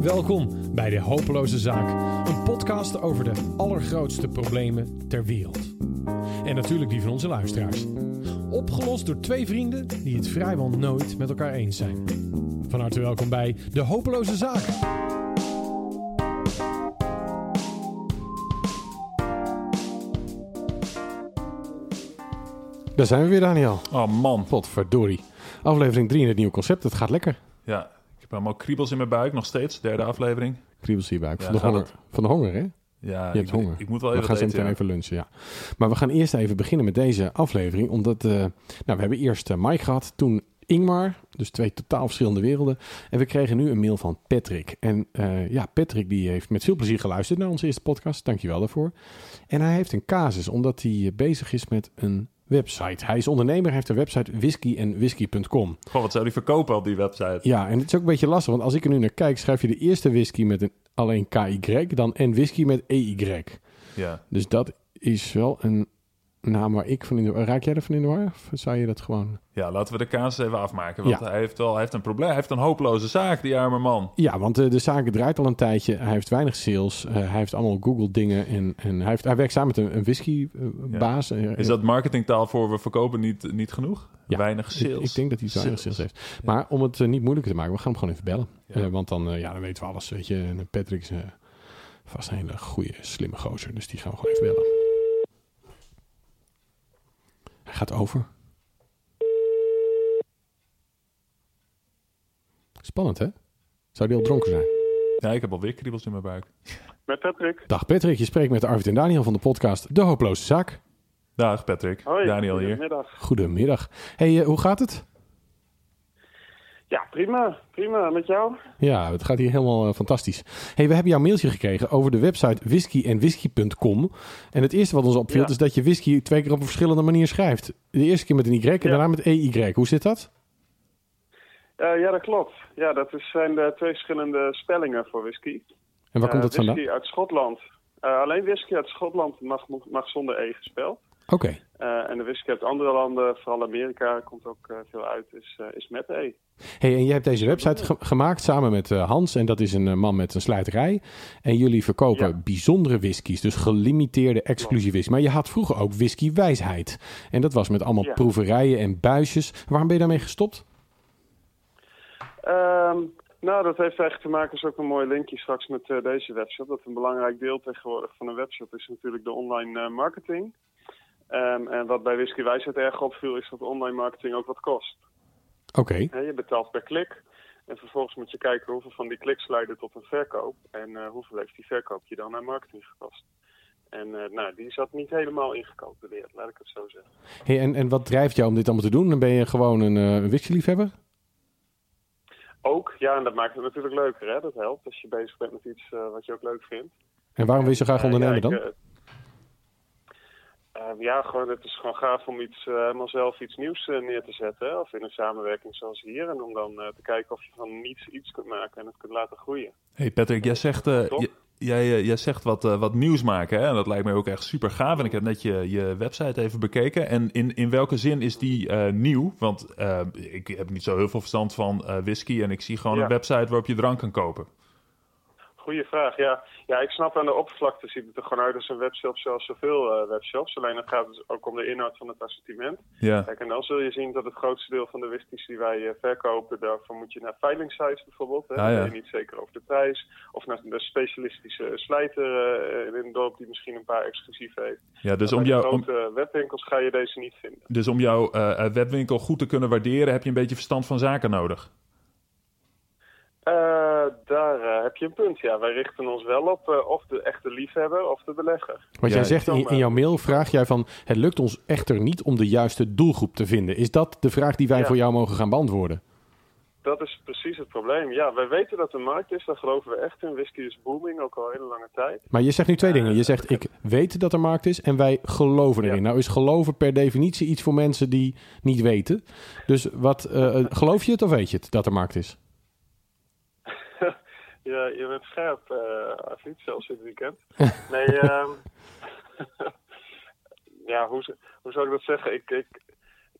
Welkom bij De Hopeloze Zaak, een podcast over de allergrootste problemen ter wereld. En natuurlijk die van onze luisteraars. Opgelost door twee vrienden die het vrijwel nooit met elkaar eens zijn. Van harte welkom bij De Hopeloze Zaak. Daar zijn we weer, Daniel. Oh man. Potverdorie. Aflevering 3 in het nieuwe concept. Het gaat lekker. Ja, ik heb allemaal kriebels in mijn buik nog steeds. Derde aflevering. Kriebels in je buik. Ja, van, de honger, van de honger, hè? Ja, Je hebt ik, honger. Ik, ik moet wel We even gaan zo wat meteen eten, even lunchen, ja. Maar we gaan eerst even beginnen met deze aflevering. Omdat, eh, nou, we hebben eerst eh, Mike gehad, toen Ingmar. Dus twee totaal verschillende werelden. En we kregen nu een mail van Patrick. En eh, ja, Patrick die heeft met veel plezier geluisterd naar onze eerste podcast. Dankjewel daarvoor. En hij heeft een casus, omdat hij bezig is met een website. Hij is ondernemer, hij heeft een website whiskyenwhisky.com. ja. Goh, wat zou die verkopen op die website? Ja, en het is ook een beetje lastig, want als ik er nu naar kijk, schrijf je de eerste whisky met een alleen KY, dan en whisky met EY. Ja. Dus dat is wel een naam waar ik van in de war... Raak jij ervan in de war? Of zou je dat gewoon... ja, laten we de kaas even afmaken. Want Ja. hij heeft wel hij heeft een probleem. Hij heeft een hopeloze zaak, die arme man. Ja, want eh, de zaak draait al een tijdje. Hij heeft weinig sales. eh, hij heeft allemaal Google dingen. En, en hij, heeft, hij werkt samen met een, een whiskybaas. Is dat marketingtaal voor we verkopen niet, niet genoeg? Ja. Weinig sales. ik denk dat hij weinig Sales. heeft. Maar om het eh, niet moeilijker te maken, we gaan hem gewoon even bellen. Eh, want dan, eh, ja, dan weten we alles. Weet je, en Patrick is eh, vast een hele goede, slimme gozer. Dus die gaan we gewoon even bellen. Hij gaat over. Spannend, hè? Zou die al dronken zijn? Ja, ik heb alweer kriebels in mijn buik. Met Patrick. Dag Patrick, je spreekt met Arvid en Daniel van de podcast De Hopeloze Zaak. Dag Patrick. Hoi. Daniel hier. Goedemiddag. Goedemiddag. hey, eh, hoe gaat het? Ja, prima. Prima. Met jou? Ja, het gaat hier helemaal eh, fantastisch. Hey, we hebben jouw mailtje gekregen over de website whiskyenwhisky.com. En het eerste wat ons opviel Ja. is dat je whisky twee keer op een verschillende manier schrijft. De eerste keer met een Y en Ja. daarna met EY. Hoe zit dat? Eh, ja, dat klopt. Ja, dat is, zijn de twee verschillende spellingen voor whisky. En waar komt Eh, dat vandaan? Whisky uit Schotland. Alleen whisky uit Schotland mag, mag zonder E gespeld. Oké. Eh, en de whisky uit andere landen, vooral Amerika, komt ook eh, veel uit, is, eh, is met E. Hey, en jij hebt deze website ge- gemaakt samen met Hans. En dat is een man met een sluiterij. En jullie verkopen Ja. bijzondere whiskies. Dus gelimiteerde exclusieve whisky. Maar je had vroeger ook whisky wijsheid. En dat was met allemaal Ja. proeverijen en buisjes. Waarom ben je daarmee gestopt? Ehm, nou, dat heeft eigenlijk te maken, is ook een mooi linkje straks met deze webshop. Dat een belangrijk deel tegenwoordig van een webshop is natuurlijk de online marketing. Ehm, en wat bij Whisky Wijsheid erg opviel, is dat online marketing ook wat kost. Oké. Je betaalt per klik. En vervolgens moet je kijken hoeveel van die kliks leiden tot een verkoop. En eh, hoeveel heeft die verkoop je dan aan marketing gekost. En eh, nou, die zat niet helemaal ingecalculeerd, laat ik het zo zeggen. Hey, en, en wat drijft jou om dit allemaal te doen? Dan ben je gewoon een uh, whiskyliefhebber? Ook, ja, en dat maakt het natuurlijk leuker, hè? Dat helpt als je bezig bent met iets wat je ook leuk vindt. En waarom wil je zo graag ondernemen dan? Eh, ja, gewoon, het is gewoon gaaf om iets, eh, helemaal zelf iets nieuws eh, neer te zetten. hè, Of in een samenwerking zoals hier. En om dan te kijken of je van niets iets kunt maken en het kunt laten groeien. Hey Patrick, jij zegt, jij, jij zegt wat, wat nieuws maken. Hè? En dat lijkt mij ook echt super gaaf. En ik heb net je, je website even bekeken. En in, in welke zin is die nieuw? Want ik heb niet zo heel veel verstand van whisky. En ik zie gewoon Ja. een website waarop je drank kan kopen. Goeie vraag, ja. Ja, ik snap aan de oppervlakte ziet het er gewoon uit als een webshop zoals zoveel eh, webshops. Alleen het gaat dus ook om de inhoud van het assortiment. Ja. Kijk, en dan zul je zien dat het grootste deel van de whiskies die wij eh, verkopen, daarvoor moet je naar veilingsites bijvoorbeeld. Hè. Ah, Dan ja. ben je niet zeker over de prijs. Of naar de specialistische slijter eh, in een dorp die misschien een paar exclusief heeft. Ja, dus om, de jou, om, grote webwinkels ga je deze niet vinden. dus om jouw webwinkel goed te kunnen waarderen, heb je een beetje verstand van zaken nodig. Eh, daar eh, heb je een punt, ja. Wij richten ons wel op eh, of de echte liefhebber of de belegger. Want Ja, jij zegt in, in jouw mail, vraag jij van... het lukt ons echter niet om de juiste doelgroep te vinden. Is dat de vraag die wij Ja. voor jou mogen gaan beantwoorden? Dat is precies het probleem. Ja, wij weten dat er markt is, daar geloven we echt in. Whisky is booming, ook al een hele lange tijd. Maar je zegt nu twee dingen. Je zegt, ik weet dat er markt is en wij geloven erin. Ja. Nou is geloven per definitie iets voor mensen die niet weten. Dus wat, eh, geloof je het of weet je het dat er markt is? Ja, je bent scherp, eh Afid, zelfs dit weekend. Nee, ehm ja, hoe, hoe zou ik dat zeggen? Ik, ik,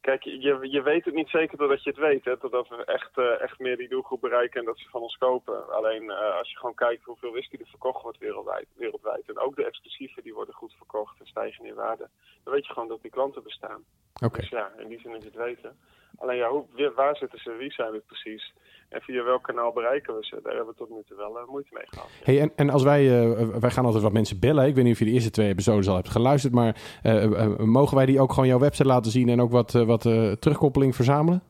Kijk, je, je weet het niet zeker doordat je het weet. Hè, totdat we echt, uh, echt meer die doelgroep bereiken en dat ze van ons kopen. Alleen uh, als je gewoon kijkt hoeveel whisky er verkocht wordt wereldwijd, wereldwijd. En ook de exclusieve die worden goed verkocht en stijgen in waarde. Dan weet je gewoon dat die klanten bestaan. Oké. Dus ja, in die zin is het weten. Alleen ja, hoe, waar zitten ze, wie zijn het precies? En via welk kanaal bereiken we ze? Daar hebben we tot nu toe wel uh, moeite mee gehad. Ja. Hey, en, en als wij, uh, wij gaan altijd wat mensen bellen. Ik weet niet of je de eerste twee episodes al hebt geluisterd, maar uh, mogen wij die ook gewoon jouw website laten zien en ook wat, wat terugkoppeling verzamelen?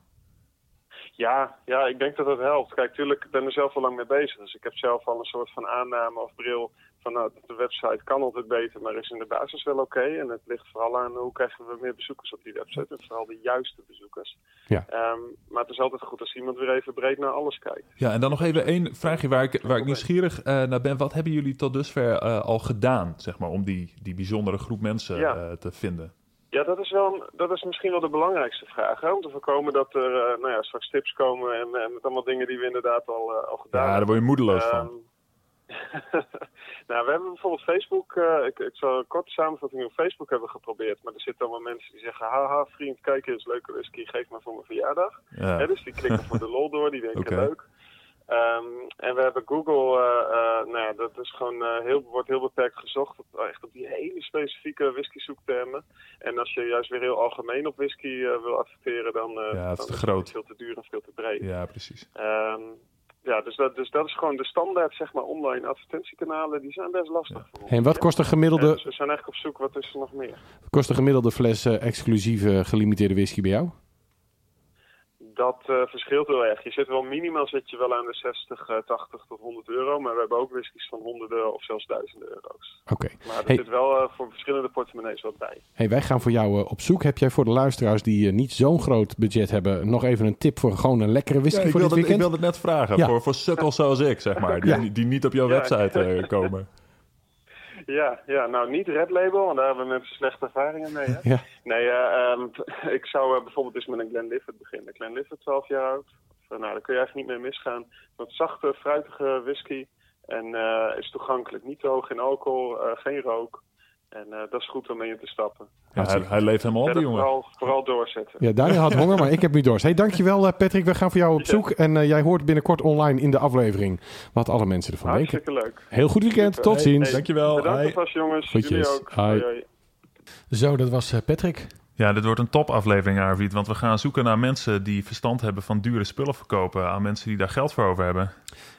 Ja, ja, ik denk dat dat helpt. Kijk, tuurlijk, ik ben er zelf al lang mee bezig. Dus ik heb zelf al een soort van aanname of bril van nou, de website kan altijd beter, maar is in de basis wel oké. Okay. En het ligt vooral aan hoe krijgen we meer bezoekers op die website. En vooral de juiste bezoekers. Ja. Um, maar het is altijd goed als iemand weer even breed naar alles kijkt. Ja, en dan nog even één vraagje waar ik, waar ik nieuwsgierig uh, naar ben. Wat hebben jullie tot dusver uh, al gedaan, zeg maar, om die, die bijzondere groep mensen ja. uh, te vinden? Ja, dat is, wel, dat is misschien wel de belangrijkste vraag. Hè? Om te voorkomen dat er nou ja, straks tips komen en, en met allemaal dingen die we inderdaad al, al gedaan hebben. Ja, daar word je moedeloos van. nou, we hebben bijvoorbeeld Facebook. Uh, ik, ik zal een korte samenvatting op Facebook hebben geprobeerd. Maar er zitten allemaal mensen die zeggen: Haha, vriend, kijk eens, leuke whisky, geef maar voor mijn verjaardag. Ja. Hè, dus die klikken voor de lol door, die denken okay. leuk. Um, en we hebben Google, uh, uh, nou ja, dat is gewoon uh, heel, wordt heel beperkt gezocht op, echt op die hele specifieke whisky zoektermen. En als je juist weer heel algemeen op whisky wil adverteren, dan, ja, dan is, is groot. het veel te duur en veel te breed. Ja, precies. Um, ja, dus dat, dus dat is gewoon de standaard, zeg maar, online advertentiekanalen. Die zijn best lastig. Ja. Hey, en wat kost een gemiddelde... Ja, dus we zijn eigenlijk op zoek, wat is er nog meer? Wat kost een gemiddelde fles exclusieve gelimiteerde whisky bij jou? Dat uh, verschilt heel erg. Je zit wel minimaal zit je wel aan de 60, uh, 80 tot 100 euro. Maar we hebben ook whiskies van honderden of zelfs duizenden euro's. Oké. Okay. Maar er hey. zit wel uh, voor verschillende portemonnees wat bij. Hey, wij gaan voor jou op zoek. Heb jij voor de luisteraars die niet zo'n groot budget hebben... nog even een tip voor gewoon een lekkere whisky ja, voor wilde, dit weekend? Ik wilde het net vragen. Ja. Voor, voor sukkels zoals ik, zeg maar. Die, ja. die niet op jouw website komen. Ja, ja, nou niet Red Label, want daar hebben mensen slechte ervaringen mee. Hè? Ja. Nee, uh, um, ik zou uh, bijvoorbeeld eens met een Glenlivet beginnen. Glenlivet, 12 jaar oud. Of, nou, daar kun je eigenlijk niet mee misgaan. Wat zachte, fruitige whisky. En is toegankelijk. Niet te hoog in alcohol, geen rook. En dat is goed om mee in te stappen. Ja, hij, hij leeft helemaal op, die jongen. Vooral, vooral doorzetten. Ja, Daniel had honger, maar ik heb nu dorst. Hey, dankjewel Patrick, we gaan voor jou op zoek. Ja. En uh, jij hoort binnenkort online in de aflevering wat alle mensen ervan Hartstikke denken. leuk. Heel goed weekend, Super. tot ziens. Hey, dankjewel. Bedankt Hi. alvast jongens. Jullie ook. Hi. Hoi, hoi. Zo, dat was Patrick. Ja, dit wordt een topaflevering, Arvid. Want we gaan zoeken naar mensen die verstand hebben van dure spullen verkopen. Aan mensen die daar geld voor over hebben.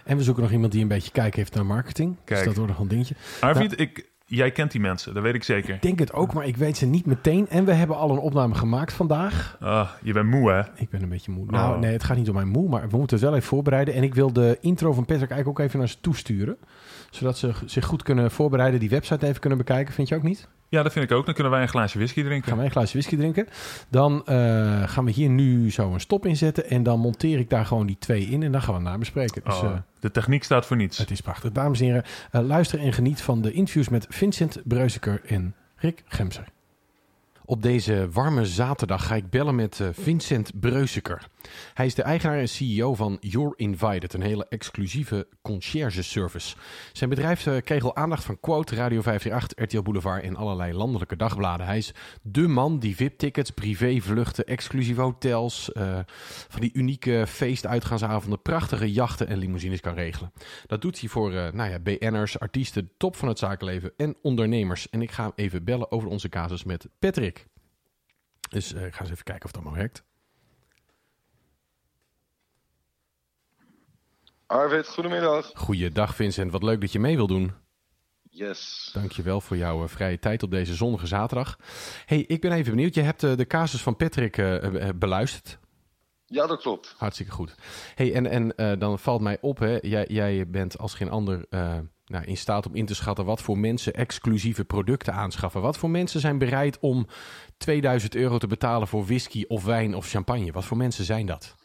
En we zoeken nog iemand die een beetje kijken heeft naar marketing. Kijk. Dus dat wordt nog een dingetje. Arvid, Nou, ik, jij kent die mensen, dat weet ik zeker. Ik denk het ook, maar ik weet ze niet meteen. En we hebben al een opname gemaakt vandaag. Ah, je bent moe, hè? Ik ben een beetje moe. Oh. Nou, nee, het gaat niet om mijn moe, maar we moeten het wel even voorbereiden. En ik wil de intro van Patrick eigenlijk ook even naar ze toesturen. Zodat ze zich goed kunnen voorbereiden, die website even kunnen bekijken. Vind je ook niet? Ja, dat vind ik ook. Dan kunnen wij een glaasje whisky drinken. Gaan wij een glaasje whisky drinken. Dan uh, gaan we hier nu zo een stop in zetten. En dan monteer ik daar gewoon die twee in. En dan gaan we het nabespreken. Dus, oh, uh, de techniek staat voor niets. Het is prachtig. Dames en heren, uh, luister en geniet van de interviews met Vincent Breuziker en Rick Gemser. Op deze warme zaterdag ga ik bellen met uh, Vincent Breuziker. Hij is de eigenaar en CEO van You're Invited, een hele exclusieve concierge service. Zijn bedrijf uh, kreeg al aandacht van Quote, Radio 538, RTL Boulevard en allerlei landelijke dagbladen. Hij is dé man die VIP-tickets, privévluchten, exclusieve hotels, uh, van die unieke feestuitgaansavonden, prachtige jachten en limousines kan regelen. Dat doet hij voor nou ja, BN'ers, artiesten, top van het zakenleven en ondernemers. En ik ga hem even bellen over onze casus met Patrick. Dus uh, ik ga eens even kijken of dat maar werkt. Arvid, goedemiddag. Goeiedag Vincent, wat leuk dat je mee wil doen. Yes. Dankjewel voor jouw uh, vrije tijd op deze zonnige zaterdag. hey, ik ben even benieuwd. Je hebt uh, de casus van Patrick uh, beluisterd. Ja, dat klopt. Hartstikke goed. hey, en, en dan valt mij op, hè, jij, jij bent als geen ander nou, in staat om in te schatten wat voor mensen exclusieve producten aanschaffen. Wat voor mensen zijn bereid om 2000 euro te betalen voor whisky of wijn of champagne? Wat voor mensen zijn dat?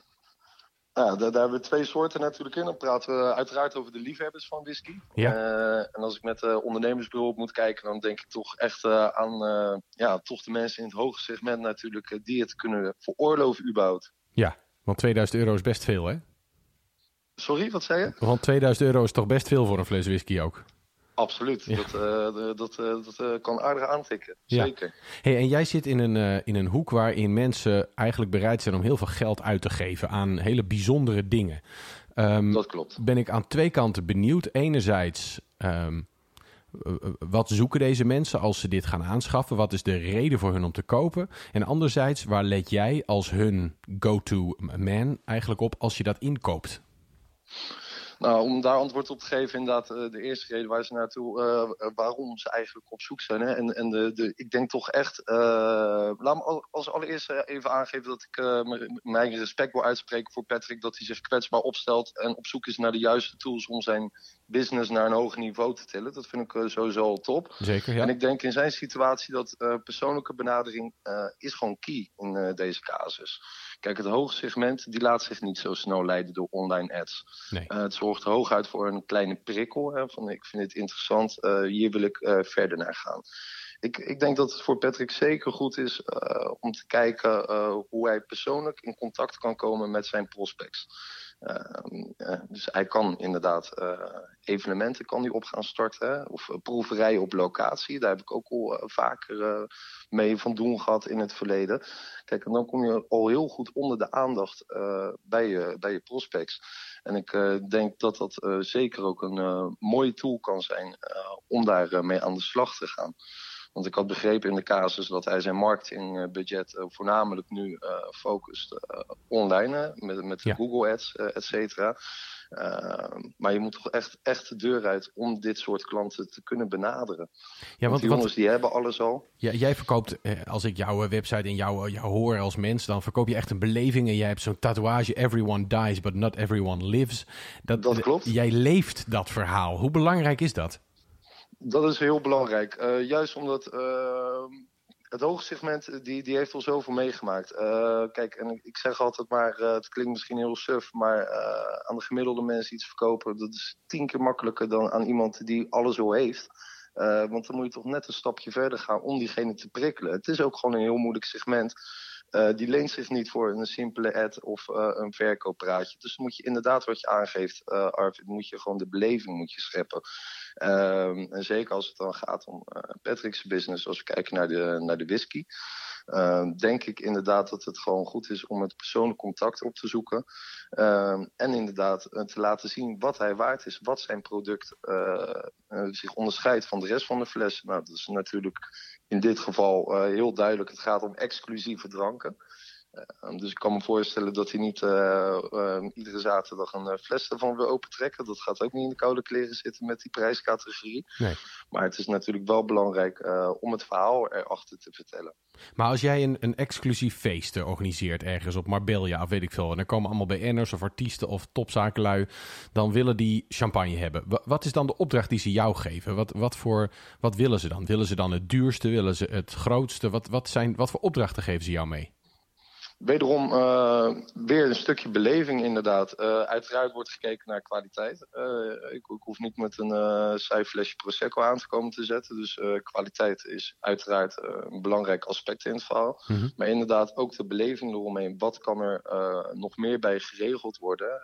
Ja, daar, daar hebben we twee soorten natuurlijk in. Dan praten we uiteraard over de liefhebbers van whisky. Ja. Uh, en als ik met de uh, ondernemersbureau op moet kijken, dan denk ik toch echt uh, aan ja, toch de mensen in het hoge segment natuurlijk die het kunnen veroorloven überhaupt. Ja, want 2000 euro is best veel hè? Sorry, wat zei je? Want 2000 euro is toch best veel voor een fles whisky ook? Absoluut. Dat, uh, dat, uh, dat kan aardig aantikken. Ja. Zeker. Hey, en jij zit in een, in een hoek waarin mensen eigenlijk bereid zijn om heel veel geld uit te geven aan hele bijzondere dingen. Um, dat klopt. Ben ik aan twee kanten benieuwd. Enerzijds, um, wat zoeken deze mensen als ze dit gaan aanschaffen? Wat is de reden voor hun om te kopen? En anderzijds, waar let jij als hun go-to man eigenlijk op als je dat inkoopt? Nou, om daar antwoord op te geven, inderdaad, uh, de eerste reden waar ze naartoe, uh, waarom ze eigenlijk op zoek zijn. Hè? En, en de, de, ik denk toch echt, uh, laat me als allereerst even aangeven dat ik mijn respect wil uitspreken voor Patrick, dat hij zich kwetsbaar opstelt en op zoek is naar de juiste tools om zijn business naar een hoger niveau te tillen. Dat vind ik sowieso al top. Zeker, ja. En ik denk in zijn situatie dat persoonlijke benadering is gewoon key in deze casus. Kijk, het hoogsegment die laat zich niet zo snel leiden door online ads. Nee. Uh, het zorgt hooguit voor een kleine prikkel. Hè, van ik vind het interessant, uh, hier wil ik uh, verder naar gaan. Ik, ik, denk dat het voor Patrick zeker goed is om te kijken hoe hij persoonlijk in contact kan komen met zijn prospects. Uh, dus hij kan inderdaad uh, evenementen kan hij op gaan starten. Of uh, proeverijen op locatie. Daar heb ik ook al vaker mee van doen gehad in het verleden. Kijk, en dan kom je al heel goed onder de aandacht bij, je, bij je prospects. En ik denk dat dat zeker ook een mooie tool kan zijn om daar mee aan de slag te gaan. Want ik had begrepen in de casus dat hij zijn marketingbudget uh, voornamelijk nu uh, focust uh, online, met, met Ja. Google Ads, et cetera. maar je moet toch echt, echt de deur uit om dit soort klanten te kunnen benaderen. Ja, want want, die want jongens die hebben alles al. ja, jij verkoopt, eh, als ik jouw eh, website en jou, jou hoor als mens, dan verkoop je echt een beleving. En jij hebt zo'n tatoeage, everyone dies, but not everyone lives. Dat klopt. Jij leeft dat verhaal. Hoe belangrijk is dat? Dat is heel belangrijk. Uh, juist omdat uh, het hoogsegment, die, die heeft al zoveel meegemaakt. Uh, kijk, en ik zeg altijd maar, het klinkt misschien heel suf, maar aan de gemiddelde mensen iets verkopen, dat is tien keer makkelijker dan aan iemand die alles al heeft. want dan moet je toch net een stapje verder gaan om diegene te prikkelen. Het is ook gewoon een heel moeilijk segment. Uh, die leent zich niet voor een simpele ad of uh, een verkooppraatje. Dus moet je inderdaad wat je aangeeft, uh, Arvid, moet je gewoon de beleving moet je scheppen. Ehm, en zeker als het dan gaat om Patrick's business, als we kijken naar de, naar de whisky. Ehm, denk ik inderdaad dat het gewoon goed is om het persoonlijk contact op te zoeken. Ehm, en inderdaad te laten zien wat hij waard is, wat zijn product zich onderscheidt van de rest van de flessen. Nou, dat is natuurlijk in dit geval heel duidelijk. Het gaat om exclusieve dranken. Uh, dus ik kan me voorstellen dat hij niet uh, iedere zaterdag een fles ervan wil opentrekken. Dat gaat ook niet in de koude kleren zitten met die prijscategorie. Nee. Maar het is natuurlijk wel belangrijk om het verhaal erachter te vertellen. Maar als jij een, een exclusief feest organiseert ergens op Marbella of weet ik veel... en er komen allemaal BN'ers of artiesten of topzakenlui... dan willen die champagne hebben. Wat is dan de opdracht die ze jou geven? Wat, wat, voor, wat willen ze dan? Willen ze dan het duurste? Willen ze het grootste? Wat, wat, zijn, wat voor opdrachten geven ze jou mee? Wederom uh, weer een stukje beleving inderdaad. Uh, uiteraard wordt gekeken naar kwaliteit. Uh, ik, ik, hoef niet met een saai flesje Prosecco aan te komen te zetten. Dus kwaliteit is uiteraard een belangrijk aspect in het verhaal. Mm -hmm. Maar inderdaad ook de beleving eromheen. Wat kan er nog meer bij geregeld worden?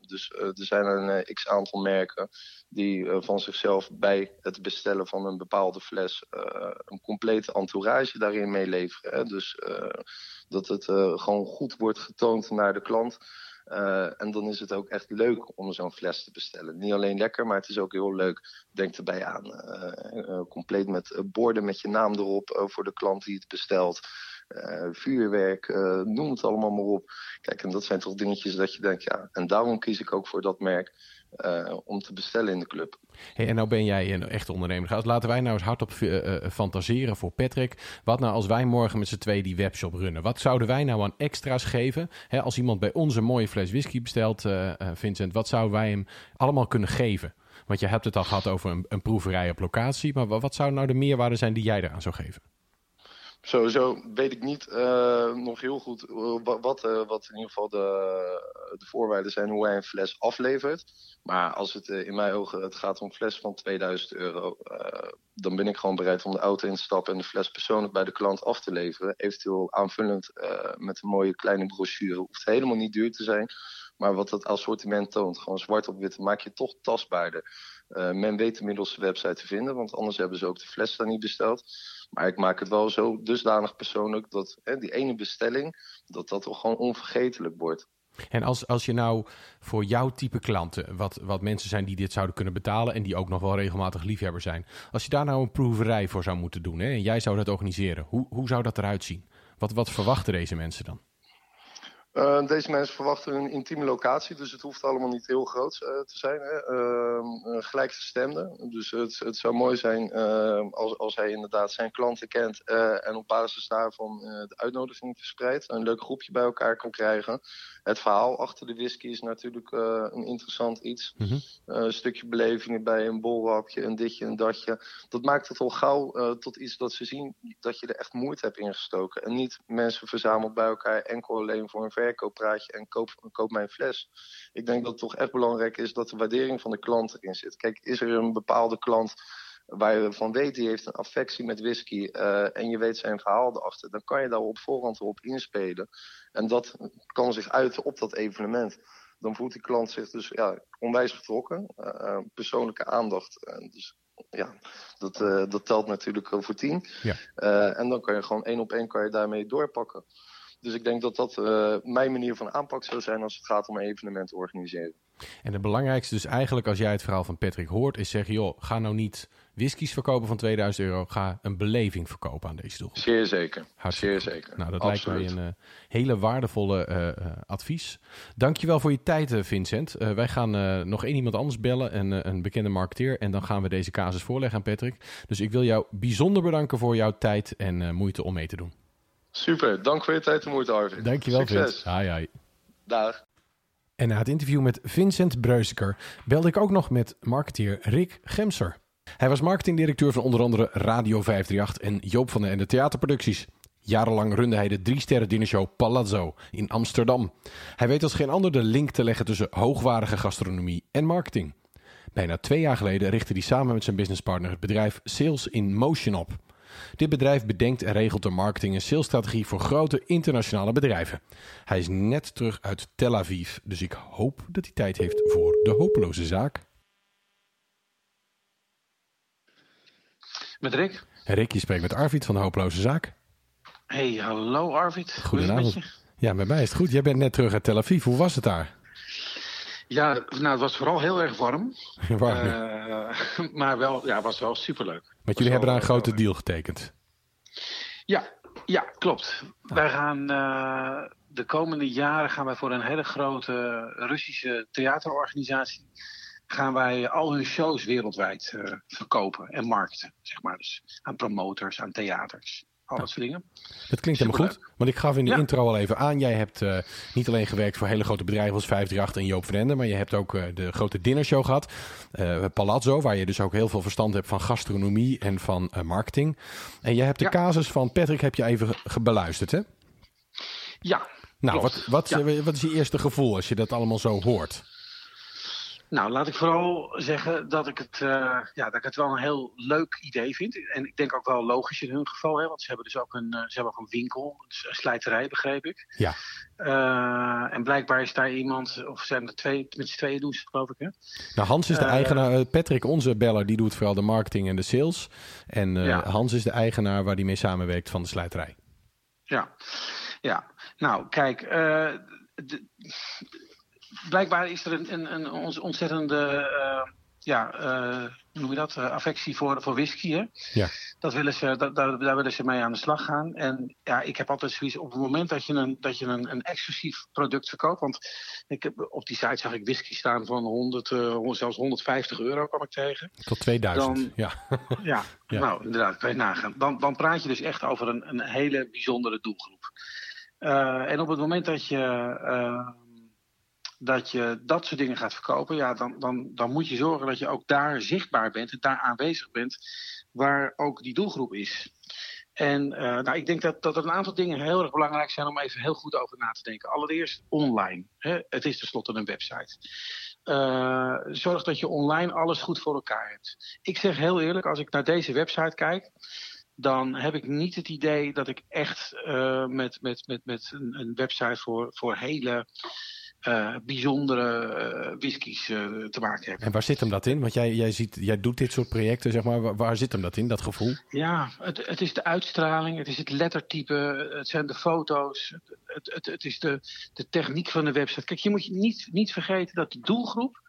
dus er zijn een x-aantal merken die van zichzelf bij het bestellen van een bepaalde fles... een complete entourage daarin meeleveren. Dus dat het uh, gewoon goed wordt getoond naar de klant. Uh, en dan is het ook echt leuk om zo'n fles te bestellen. Niet alleen lekker, maar het is ook heel leuk. Denk erbij aan. Uh, compleet met borden met je naam erop voor de klant die het bestelt. vuurwerk, noem het allemaal maar op. Kijk, en dat zijn toch dingetjes dat je denkt, ja. En daarom kies ik ook voor dat merk. Uh, om te bestellen in de club. Hey, en nou ben jij een echte ondernemer. Laten wij nou eens hardop uh, fantaseren voor Patrick. Wat nou als wij morgen met z'n twee die webshop runnen? Wat zouden wij nou aan extra's geven? Hè, als iemand bij ons een mooie fles whisky bestelt, Vincent, wat zouden wij hem allemaal kunnen geven? Want je hebt het al gehad over een, een proeverij op locatie. Maar wat zou nou de meerwaarde zijn die jij eraan zou geven? Sowieso weet ik niet uh, nog heel goed wat, uh, wat in ieder geval de, de voorwaarden zijn hoe hij een fles aflevert. Maar als het in mijn ogen het gaat om een fles van 2000 euro, dan ben ik gewoon bereid om de auto in te stappen en de fles persoonlijk bij de klant af te leveren. Eventueel aanvullend met een mooie kleine brochure. Hoeft helemaal niet duur te zijn. Maar wat het assortiment toont, gewoon zwart op wit, maak je toch tastbaarder. Men weet inmiddels de website te vinden, want anders hebben ze ook de fles daar niet besteld. Maar ik maak het wel zo dusdanig persoonlijk dat hè, die ene bestelling, dat dat toch gewoon onvergetelijk wordt. En als, als je nou voor jouw type klanten, wat, wat mensen zijn die dit zouden kunnen betalen en die ook nog wel regelmatig liefhebber zijn, als je daar nou een proeverij voor zou moeten doen hè, en jij zou dat organiseren, hoe, hoe zou dat eruit zien? Wat, wat verwachten deze mensen dan? Uh, deze mensen verwachten een intieme locatie, dus het hoeft allemaal niet heel groot uh, te zijn. Hè. Uh, gelijkgestemde. Dus het, het zou mooi zijn ehm, als, als hij inderdaad zijn klanten kent en op basis daarvan de uitnodiging verspreidt. Een leuk groepje bij elkaar kan krijgen. Het verhaal achter de whisky is natuurlijk een interessant iets. Mm -hmm. een stukje belevingen bij een bolwapje, een ditje, een datje. Dat maakt het al gauw tot iets dat ze zien dat je er echt moeite hebt ingestoken. En niet mensen verzameld bij elkaar enkel alleen voor een verkooppraatje en koop, koop mijn fles. Ik denk dat het toch echt belangrijk is dat de waardering van de klant erin zit. Kijk, is er een bepaalde klant waar je van weet, die heeft een affectie met whisky uh, en je weet zijn verhaal erachter, dan kan je daar op voorhand op inspelen. En dat kan zich uiten op dat evenement. Dan voelt die klant zich dus ja, onwijs getrokken, uh, persoonlijke aandacht. Dus ja, dat, dat telt natuurlijk voor tien. Ja. en dan kan je gewoon één op één kan je daarmee doorpakken. Dus ik denk dat dat mijn manier van aanpak zou zijn als het gaat om een evenement te organiseren. En het belangrijkste dus eigenlijk als jij het verhaal van Patrick hoort, is zeggen, joh, ga nou niet whiskies verkopen van 2000 euro, ga een beleving verkopen aan deze doel. Zeer zeker. Hartstikke Zeer zeker. Nou, dat Absoluut. lijkt mij een uh, hele waardevolle uh, advies. Dankjewel voor je tijd, Vincent. wij gaan nog één iemand anders bellen, een, een bekende marketeer, en dan gaan we deze casus voorleggen aan Patrick. Dus ik wil jou bijzonder bedanken voor jouw tijd en moeite om mee te doen. Super, dank voor je tijd en moeite, Arvid. Dankjewel, Succes. Vince. Hi, hi. Dag. En na het interview met Vincent Breuziker belde ik ook nog met marketeer Rick Gemser. Hij was marketingdirecteur van onder andere Radio 538 en Joop van den Ende Theaterproducties. Jarenlang runde hij de drie-sterren dinershow Palazzo in Amsterdam. Hij weet als geen ander de link te leggen tussen hoogwaardige gastronomie en marketing. Bijna twee jaar geleden richtte hij samen met zijn businesspartner het bedrijf Sales in Motion op. Dit bedrijf bedenkt en regelt de marketing- en salesstrategie voor grote internationale bedrijven. Hij is net terug uit Tel Aviv, dus ik hoop dat hij tijd heeft voor de hopeloze zaak. Met Rick. Rick, je spreekt met Arvid van de hopeloze zaak. Hey, hallo Arvid. Goedenavond. Ja, met mij is het goed. Jij bent net terug uit Tel Aviv. Hoe was het daar? Ja, nou, het was vooral heel erg warm. warm uh, maar wel, ja, het was wel superleuk. Want jullie hebben daar een grote deal getekend. Ja, ja klopt. Wij gaan uh, de komende jaren gaan wij voor een hele grote Russische theaterorganisatie gaan wij al hun shows wereldwijd uh, verkopen en markten, zeg maar. Dus aan promotors, aan theaters al dat soort dingen. Dat klinkt helemaal goed. Want ik gaf in de ja. intro al even aan. Jij hebt uh, niet alleen gewerkt voor hele grote bedrijven als 538 en Joop van Ende. Maar je hebt ook uh, de grote dinnershow gehad. Uh, Palazzo, waar je dus ook heel veel verstand hebt van gastronomie en van marketing. En jij hebt de ja. casus van Patrick heb je even beluisterd, hè? Ja. Nou, wat, wat, ja. wat is je eerste gevoel als je dat allemaal zo hoort? Nou, laat ik vooral zeggen dat ik het, uh, ja, dat ik het wel een heel leuk idee vind. En ik denk ook wel logisch in hun geval, hè, want ze hebben dus ook een, uh, ze hebben ook een winkel, een slijterij, begreep ik. Ja. Uh, en blijkbaar is daar iemand, of zijn er twee, met z'n tweeën doen ze het, geloof ik. Hè? Nou, Hans is de eigenaar, Patrick, onze beller, die doet vooral de marketing en de sales. En ja. Hans is de eigenaar waar die mee samenwerkt van de slijterij. Ja, ja. Nou, kijk, de, blijkbaar is er een, een, een ontzettende uh, ja, uh, hoe noem je dat? Uh, affectie voor, voor whisky. Hè? Ja. Dat willen ze, dat, daar, daar, willen ze mee aan de slag gaan. En ja, ik heb altijd zoiets op het moment dat je een, dat je een, een exclusief product verkoopt. Want ik heb, op die site zag ik whisky staan van 100, uh, zelfs 150 euro kwam ik tegen. Tot 2000, dan, ja. ja. ja. nou inderdaad, kan je nagaan. Dan, dan praat je dus echt over een, een hele bijzondere doelgroep. en op het moment dat je dat je dat soort dingen gaat verkopen, ja, dan, dan, dan moet je zorgen dat je ook daar zichtbaar bent en daar aanwezig bent waar ook die doelgroep is. En uh, nou, ik denk dat, dat er een aantal dingen heel erg belangrijk zijn om even heel goed over na te denken. Allereerst online. Hè? Het is tenslotte een website. Uh, zorg dat je online alles goed voor elkaar hebt. Ik zeg heel eerlijk, als ik naar deze website kijk, dan heb ik niet het idee dat ik echt uh, met, met, met, met een, een website voor, voor hele eh, bijzondere uh, whiskies uh, te maken hebt. En waar zit hem dat in? Want jij, jij, ziet, jij doet dit soort projecten, zeg maar. Waar, waar zit hem dat in, dat gevoel? Ja, het, het, is de uitstraling, het is het lettertype, het zijn de foto's, het, het, het is de, de techniek van de website. Kijk, je moet je niet, niet vergeten dat de doelgroep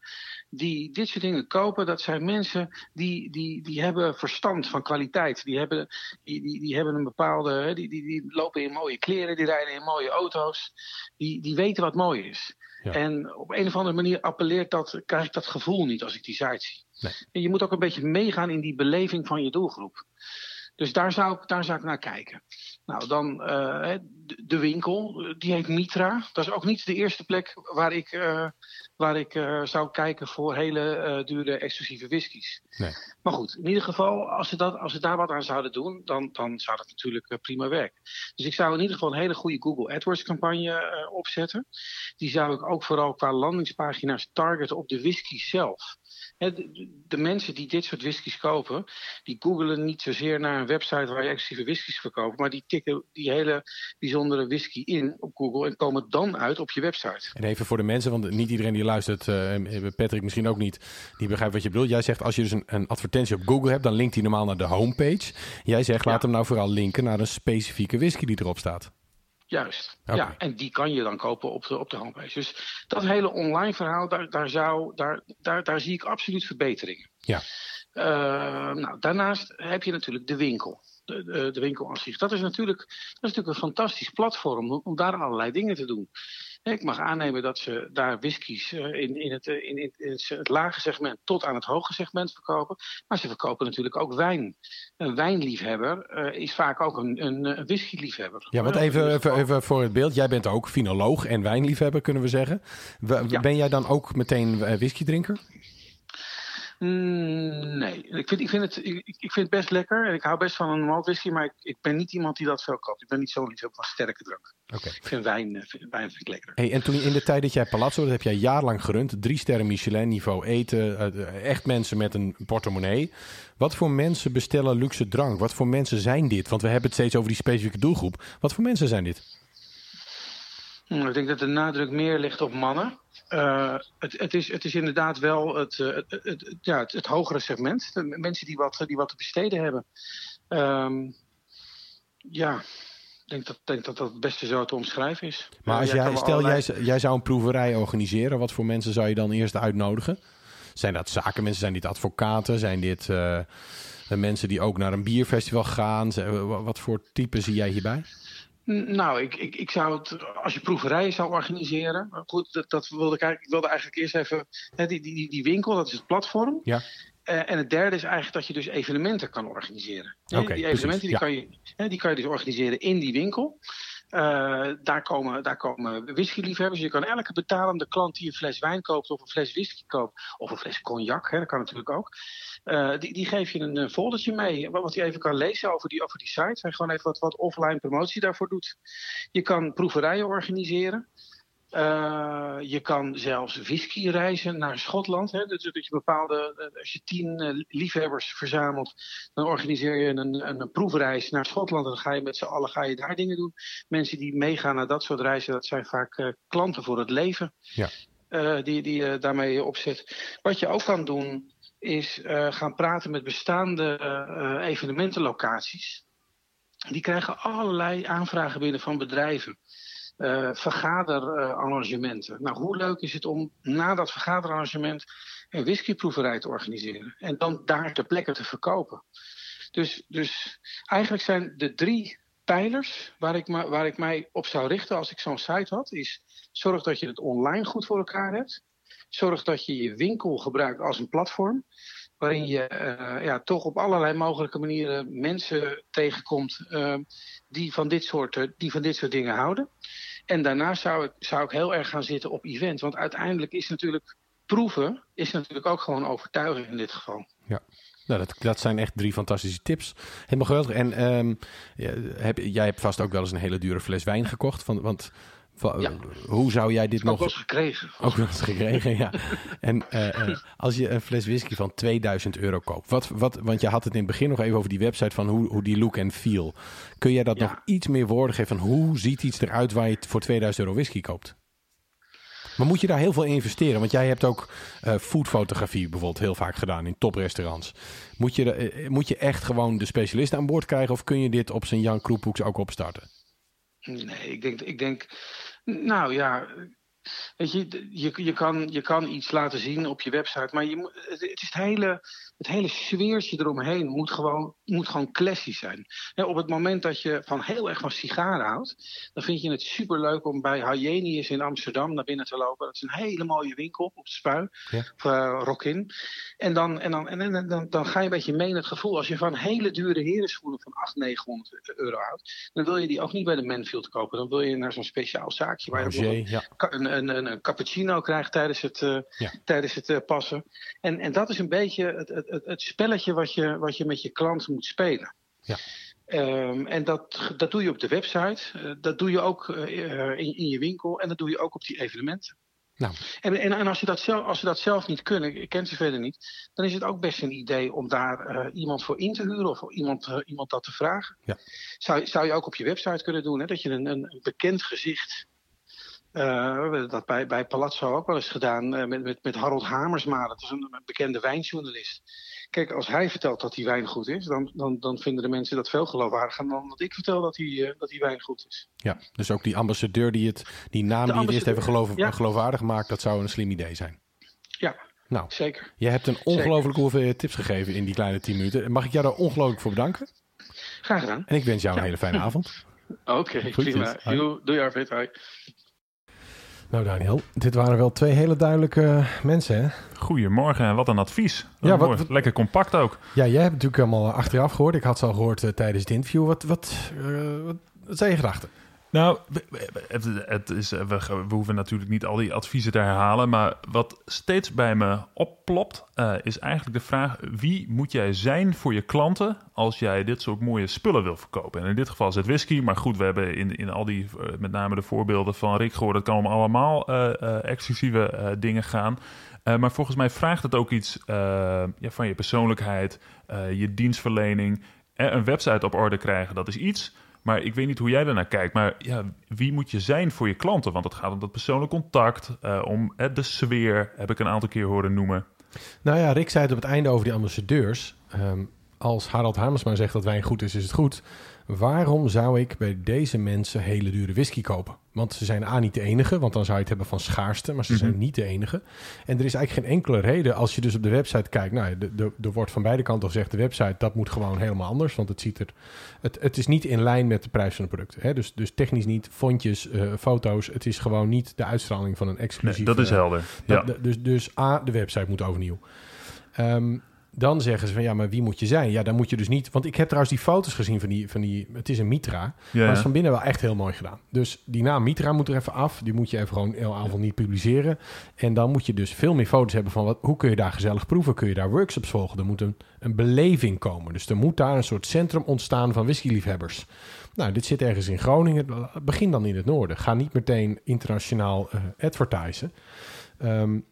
die dit soort dingen kopen, dat zijn mensen die, die, die hebben verstand van kwaliteit. Die hebben, die, die, die hebben een bepaalde. Die, die, die lopen in mooie kleren, die rijden in mooie auto's. Die, die weten wat mooi is. Ja. En op een of andere manier appelleert dat, krijg ik dat gevoel niet als ik die site zie. Nee. En je moet ook een beetje meegaan in die beleving van je doelgroep. Dus daar zou ik, daar zou ik naar kijken. Nou, dan uh, de winkel, die heet Mitra. Dat is ook niet de eerste plek waar ik, uh, waar ik uh, zou kijken voor hele dure exclusieve whiskies. Nee. Maar goed, in ieder geval, als ze, dat, als ze daar wat aan zouden doen, dan, dan zou dat natuurlijk prima werken. Dus ik zou in ieder geval een hele goede Google AdWords campagne opzetten. Die zou ik ook vooral qua landingspagina's targeten op de whisky zelf. De, de, mensen die dit soort whiskies kopen, die googelen niet zozeer naar een website waar je exclusieve whiskies verkoopt, maar die tikken die hele bijzondere whisky in op Google en komen dan uit op je website. En even voor de mensen, want niet iedereen die luistert, uh, Patrick misschien ook niet, die begrijpt wat je bedoelt. Jij zegt als je dus een, een advertentie op Google hebt, dan linkt hij normaal naar de homepage. Jij zegt laat hem nou vooral linken naar een specifieke whisky die erop staat. Juist. Ja, en die kan je dan kopen op de, op de homepage. Dus dat hele online verhaal, daar, daar, zou, daar, daar, daar zie ik absoluut verbeteringen. Ja. Uh, nou, daarnaast heb je natuurlijk de winkel. De, de, de, winkel aan zich. Dat is natuurlijk, dat is natuurlijk een fantastisch platform om, om daar allerlei dingen te doen. Ik mag aannemen dat ze daar whiskies in, in, het, in, in het, lage segment tot aan het hoge segment verkopen. Maar ze verkopen natuurlijk ook wijn. Een wijnliefhebber uh, is vaak ook een, een, een whiskyliefhebber. Ja, want even, even, even, voor het beeld. Jij bent ook finoloog en wijnliefhebber, kunnen we zeggen. Ben jij dan ook meteen whiskydrinker? Mm, nee, ik vind, ik, vind het, ik, ik, vind het best lekker en ik hou best van een malt whisky, maar ik, ik ben niet iemand die dat veel koopt. Ik ben niet zo liefhebber van sterke drank. Okay. Ik vind wijn, eh, vind, wijn vind ik lekker. Hey, en toen in de tijd dat jij Palazzo, dat heb jij jarenlang gerund, drie sterren Michelin niveau eten, uh, echt mensen met een portemonnee. Wat voor mensen bestellen luxe drank? Wat voor mensen zijn dit? Want we hebben het steeds over die specifieke doelgroep. Wat voor mensen zijn dit? Hm, ik denk dat de nadruk meer ligt op mannen. Uh, het, het, is, het is inderdaad wel het, het, het, ja, het, hogere segment. De mensen die wat, die wat te besteden hebben. Um, ja, ik denk dat, denk dat dat het beste zo te omschrijven is. Maar als jij, stel, allerlei... jij, jij zou een proeverij organiseren. Wat voor mensen zou je dan eerst uitnodigen? Zijn dat zakenmensen? Zijn dit advocaten? Zijn dit uh, mensen die ook naar een bierfestival gaan? Wat voor type zie jij hierbij? Nou, ik, ik, ik zou het, als je proeverijen zou organiseren. Goed, dat, dat wilde ik, eigenlijk, ik wilde eigenlijk eerst even. Hè, die, die, die winkel, dat is het platform. Ja. Uh, en het derde is eigenlijk dat je dus evenementen kan organiseren. Okay, die evenementen die, ja. kan je, hè, die kan je dus organiseren in die winkel. Uh, daar, komen, daar komen whiskyliefhebbers. Je kan elke betalende klant die een fles wijn koopt of een fles whisky koopt, of een fles cognac, hè, dat kan natuurlijk ook. Uh, die, die geef je een, een foldertje mee, wat hij even kan lezen over die, over die site. En gewoon even wat, wat offline promotie daarvoor doet. Je kan proeverijen organiseren. Uh, je kan zelfs whisky reizen naar Schotland. Hè? Dus dat je bepaalde, als je tien uh, liefhebbers verzamelt, dan organiseer je een, een, een, proefreis naar Schotland. En dan ga je met z'n allen ga je daar dingen doen. Mensen die meegaan naar dat soort reizen, dat zijn vaak uh, klanten voor het leven. Ja. die die je daarmee opzet. Wat je ook kan doen, is gaan praten met bestaande evenementenlocaties. Die krijgen allerlei aanvragen binnen van bedrijven vergaderarrangementen. nou, hoe leuk is het om na dat vergaderarrangement een whiskyproeverij te organiseren en dan daar ter plekke te verkopen. Dus, dus eigenlijk zijn de drie pijlers waar ik, waar ik mij op zou richten als ik zo'n site had, is zorg dat je het online goed voor elkaar hebt. Zorg dat je je winkel gebruikt als een platform waarin je uh, ja, toch op allerlei mogelijke manieren mensen tegenkomt uh, die, van dit soort, die van dit soort dingen houden. En daarna zou ik, zou ik heel erg gaan zitten op event. Want uiteindelijk is natuurlijk proeven is natuurlijk ook gewoon overtuigen in dit geval. Ja. Nou, dat, dat zijn echt drie fantastische tips. Helemaal geweldig. En um, heb, jij hebt vast ook wel eens een hele dure fles wijn gekocht. Van, want ja. Hoe zou jij dit nog... Ook wel eens gekregen. Ook wel eens gekregen, ja. En uh, als je een fles whisky van 2000 euro koopt. Wat, wat, want je had het in het begin nog even over die website van hoe, hoe die look en feel. Kun jij dat nog iets meer woorden geven van hoe ziet iets eruit waar je voor 2000 euro whisky koopt? Maar moet je daar heel veel in investeren? Want jij hebt ook uh, foodfotografie bijvoorbeeld heel vaak gedaan in toprestaurants. Moet je, moet je echt gewoon de specialist aan boord krijgen of kun je dit op zijn Jan Kroephoeks ook opstarten? Nee, ik denk, ik denk nou ja, Weet je, je, je, kan, je kan iets laten zien op je website, maar je, het, is het hele, het hele sfeertje eromheen moet gewoon, moet gewoon classy zijn. op het moment dat je van heel erg van sigaren houdt, dan vind je het superleuk om bij Hyenius in Amsterdam naar binnen te lopen. Dat is een hele mooie winkel op de Spui, ja. of uh, Rockin. En, dan, en, dan, en, en dan, dan ga je een beetje mee in het gevoel, als je van hele dure herenschoenen van 800, 900 euro houdt, dan wil je die ook niet bij de Manfield kopen. Dan wil je naar zo'n speciaal zaakje waar je ja. een, een, een, een, cappuccino krijgt tijdens het, uh, ja. tijdens het uh, passen. En, en dat is een beetje het, het, het, spelletje wat je, wat je met je klant moet spelen. Ja. Um, en dat, dat doe je op de website, uh, dat doe je ook in, in je winkel en dat doe je ook op die evenementen. Nou. En, en, en, als, je dat zelf, als je dat zelf niet kunnen, ik ken ze verder niet, dan is het ook best een idee om daar uh, iemand voor in te huren of iemand, uh, iemand dat te vragen. Ja. Zou, zou je ook op je website kunnen doen, hè? dat je een, een bekend gezicht uh, dat bij, bij Palazzo ook wel eens gedaan uh, met, met, met Harold Hamersma. Dat is een, bekende wijnjournalist. Kijk, als hij vertelt dat die wijn goed is, dan, dan, dan vinden de mensen dat veel geloofwaardiger dan dat ik vertel dat die, uh, dat die wijn goed is. Ja, dus ook die ambassadeur die het, die naam die het eerst even geloof, ja. geloofwaardig maakt, dat zou een slim idee zijn. Ja, nou, zeker. Je hebt een ongelooflijke hoeveelheid tips gegeven in die kleine 10 minuten. Mag ik jou daar ongelooflijk voor bedanken? Graag gedaan. En ik wens jou een ja. hele fijne avond. Oké, okay, prima. Doei Arvid, hoi. Nou Daniel, dit waren wel twee hele duidelijke mensen hè? Goedemorgen en wat een advies. Ja, wat, wat, Lekker compact ook. Ja, jij hebt natuurlijk allemaal achteraf gehoord. Ik had ze al gehoord uh, tijdens het interview. Wat, wat, uh, wat, wat zijn je gedachten? Nou, het, het is, we, we, hoeven natuurlijk niet al die adviezen te herhalen. Maar wat steeds bij me opplopt, uh, is eigenlijk de vraag: wie moet jij zijn voor je klanten als jij dit soort mooie spullen wil verkopen? En in dit geval is het whisky. Maar goed, we hebben in, in al die, uh, met name de voorbeelden van Rick gehoord, dat kan om allemaal exclusieve dingen gaan. maar volgens mij vraagt het ook iets ja, van je persoonlijkheid, je dienstverlening. een website op orde krijgen, dat is iets. Maar ik weet niet hoe jij daarnaar kijkt. Maar ja, wie moet je zijn voor je klanten? Want het gaat om dat persoonlijk contact, uh, om de sfeer, heb ik een aantal keer horen noemen. Nou ja, Rick zei het op het einde over die ambassadeurs. Um, als Harald Hamersma zegt dat wijn goed is, is het goed. Waarom zou ik bij deze mensen hele dure whisky kopen? Want ze zijn A niet de enige, want dan zou je het hebben van schaarste, maar ze zijn niet de enige. En er is eigenlijk geen enkele reden als je dus op de website kijkt. Nou, er wordt van beide kanten gezegd, de website, dat moet gewoon helemaal anders. Want het ziet er. Het, het is niet in lijn met de prijs van de producten. Hè? Dus, dus technisch niet, fontjes, uh, foto's. Het is gewoon niet de uitstraling van een exclusief. Nee, dat is helder. Ja. Dat, dus, dus A, de website moet overnieuw. Um, dan zeggen ze van ja, maar wie moet je zijn? Ja, dan moet je dus niet. Want ik heb trouwens die foto's gezien van die. Van die het is een Mitra. Ja, maar is van binnen wel echt heel mooi gedaan. Dus die naam Mitra moet er even af. Die moet je even gewoon heel avond niet publiceren. En dan moet je dus veel meer foto's hebben van wat, hoe kun je daar gezellig proeven? Kun je daar workshops volgen? Er moet een, een beleving komen. Dus er moet daar een soort centrum ontstaan van whiskyliefhebbers. Nou, dit zit ergens in Groningen. Begin dan in het noorden. Ga niet meteen internationaal uh, advertisen. Um,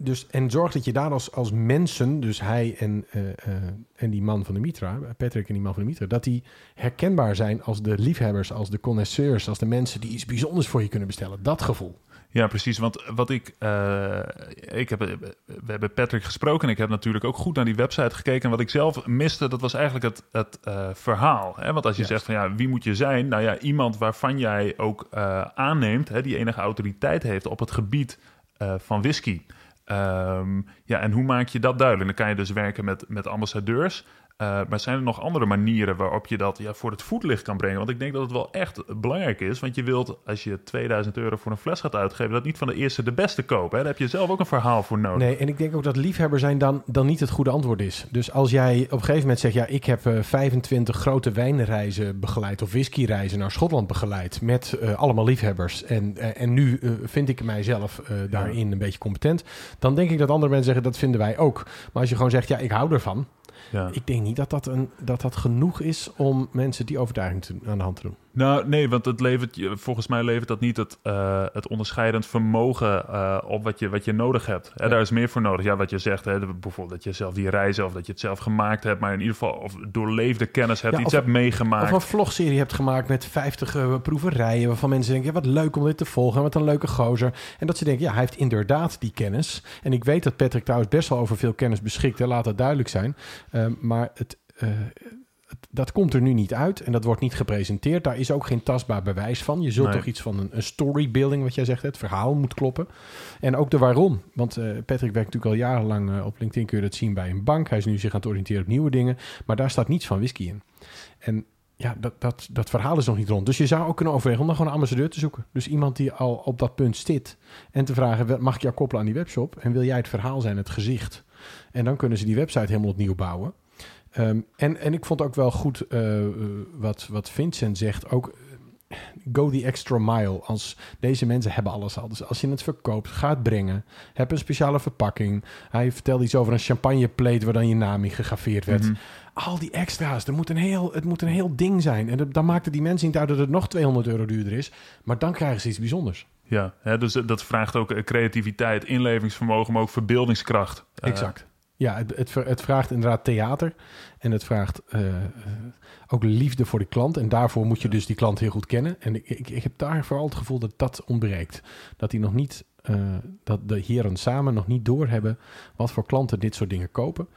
dus, en zorg dat je daar als, als mensen, dus hij en, uh, uh, en die man van de Mitra, Patrick en die man van de Mitra, dat die herkenbaar zijn als de liefhebbers, als de connoisseurs, als de mensen die iets bijzonders voor je kunnen bestellen. Dat gevoel. Ja, precies. Want wat ik. Uh, ik heb, we hebben Patrick gesproken. En ik heb natuurlijk ook goed naar die website gekeken. En wat ik zelf miste, dat was eigenlijk het, het uh, verhaal. Hè? Want als je zegt van ja, wie moet je zijn? Nou ja, iemand waarvan jij ook uh, aanneemt, hè, die enige autoriteit heeft op het gebied van whisky. Um, ja, en hoe maak je dat duidelijk? Dan kan je dus werken met, met ambassadeurs. Uh, maar zijn er nog andere manieren waarop je dat ja, voor het voetlicht kan brengen? Want ik denk dat het wel echt belangrijk is. Want je wilt, als je 2000 euro voor een fles gaat uitgeven, dat niet van de eerste de beste kopen. Hè? Daar heb je zelf ook een verhaal voor nodig. Nee, en ik denk ook dat liefhebber zijn dan, dan niet het goede antwoord is. Dus als jij op een gegeven moment zegt, ja, ik heb uh, 25 grote wijnreizen begeleid of whiskyreizen naar Schotland begeleid met uh, allemaal liefhebbers. En, en nu vind ik mijzelf daarin ja. een beetje competent. Dan denk ik dat andere mensen zeggen, dat vinden wij ook. Maar als je gewoon zegt, ja, ik hou ervan Ja. Ik denk niet dat dat, een, dat dat genoeg is om mensen die overtuiging te, aan de hand te doen. Nou, nee, want het levert, volgens mij levert dat niet het, eh, het onderscheidend vermogen eh, op wat je, wat je nodig hebt. Hè, Ja. Daar is meer voor nodig. Ja, wat je zegt, hè, bijvoorbeeld dat je zelf die reizen of dat je het zelf gemaakt hebt, maar in ieder geval of doorleefde kennis hebt, Ja, iets of- hebt meegemaakt. Of een vlogserie hebt gemaakt met 50 eh, proeverijen... waarvan mensen denken, ja, wat leuk om dit te volgen. Wat een leuke gozer. En dat ze denken, ja, hij heeft inderdaad die kennis. En ik weet dat Patrick trouwens best wel over veel kennis beschikt. Hè, laat dat duidelijk zijn. Ehm, maar het, eh, het- dat komt er nu niet uit. En dat wordt niet gepresenteerd. Daar is ook geen tastbaar bewijs van. Je zult Nee. toch iets van een, een storybuilding, wat jij zegt. Het verhaal moet kloppen. En ook de waarom. Want eh, Patrick werkt natuurlijk al jarenlang eh, op LinkedIn. Kun je dat zien bij een bank. Hij is nu zich aan het oriënteren op nieuwe dingen. Maar daar staat niets van whisky in. En ja, dat, dat, dat verhaal is nog niet rond. Dus je zou ook kunnen overwegen om dan gewoon een ambassadeur te zoeken. Dus iemand die al op dat punt zit. En te vragen, mag ik jou koppelen aan die webshop? En wil jij het verhaal zijn, het gezicht? En dan kunnen ze die website helemaal opnieuw bouwen. Ehm, en, en ik vond ook wel goed eh, eh, wat, wat Vincent zegt. Ook eh, go the extra mile. Als deze mensen hebben alles al. Dus als je het verkoopt, ga het brengen. Heb een speciale verpakking. Hij vertelde iets over een champagneplate waar dan je naam in gegraveerd werd. Mhm. Al die extra's. Er moet een heel, het moet een heel ding zijn. En dat- dan maakten die mensen niet uit dat het nog 200 euro duurder is. Maar dan krijgen ze iets bijzonders. Ja, hè, dus dat vraagt ook eh, creativiteit, inlevingsvermogen, maar ook verbeeldingskracht. Eh, Exact. Ja, het, het, vraagt inderdaad theater. En het vraagt eh, eh, ook liefde voor de klant. En daarvoor moet je dus die klant heel goed kennen. En ik, ik, ik heb daar vooral het gevoel dat dat ontbreekt. Dat die nog niet, eh, dat de heren samen nog niet doorhebben wat voor klanten dit soort dingen kopen.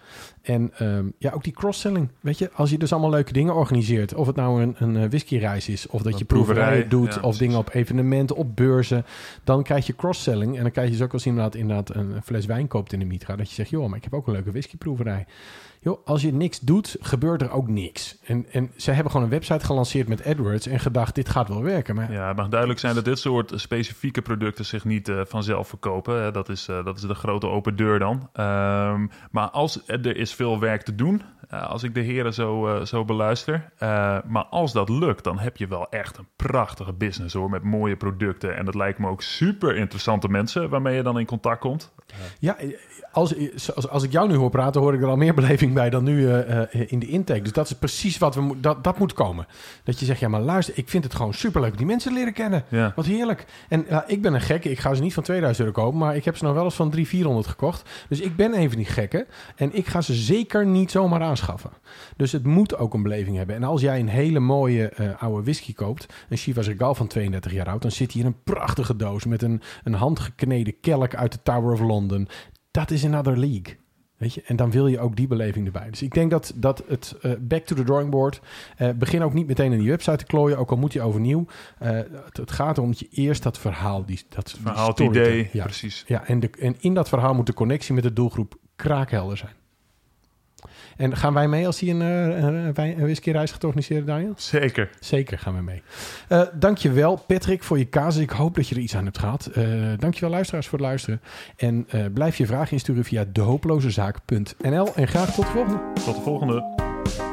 En ehm, ja, ook die cross-selling. Weet je, als je dus allemaal leuke dingen organiseert. Of het nou een, een eh, whiskyreis is. Of dat Een je proeverij, doet. ja, of dingen op evenementen, op beurzen. Dan krijg je cross-selling. En dan krijg je dus ook als inderdaad, inderdaad een fles wijn koopt in de Mitra. Dat je zegt, joh, maar ik heb ook een leuke whiskyproeverij. Joh, als je niks doet, gebeurt er ook niks. En, en ze hebben gewoon een website gelanceerd met AdWords en gedacht, dit gaat wel werken. Maar Ja, het mag duidelijk zijn dat dit soort specifieke producten zich niet eh, vanzelf verkopen. Dat, is, eh, dat is de grote open deur dan. Ehm, maar als er is veel werk te doen, eh, als ik de heren zo, zo beluister. Maar als dat lukt, dan heb je wel echt een prachtige business hoor. Met mooie producten. En dat lijkt me ook super interessante mensen waarmee je dan in contact komt. Ja, als, als, als ik jou nu hoor praten, hoor ik er al meer beleving bij dan nu eh, eh, in de intake. Dus dat is precies wat we. Dat, dat moet komen. Dat je zegt, ja, maar luister, ik vind het gewoon superleuk die mensen leren kennen. Ja. Wat heerlijk. En ik ben een gek. Ik ga ze niet van 2000 euro kopen, maar ik heb ze nou wel eens van 300, 400 gekocht. Dus ik ben een van die gekken. En ik ga ze zeker niet zomaar aanschaffen. Dus het moet ook een beleving hebben. En als jij een hele mooie eh, oude whisky koopt, een Chivas Regal van 32 jaar oud, dan zit hier een prachtige doos met een, een handgekneden kelk uit de Tower of London. Dat is another league. Weet je? En dan wil je ook die beleving erbij. Dus ik denk dat, dat het eh, back to the drawing board. eh, begin ook niet meteen aan die website te klooien, ook al moet je overnieuw. Eh, het, het gaat erom dat je eerst dat verhaal, die, dat Verhaal, idee, Ja, precies. ja en, de, en in dat verhaal moet de connectie met de doelgroep kraakhelder zijn. En gaan wij mee als hij een, eh, een, een whiskyreis gaat organiseren, Daniel? Zeker. Zeker gaan we mee. Eh dankjewel Patrick voor je casus. Ik hoop dat je er iets aan hebt gehad. Eh dankjewel luisteraars voor het luisteren. En blijf je vragen insturen via dehopelozezaak.nl. En graag tot de volgende. Tot de volgende.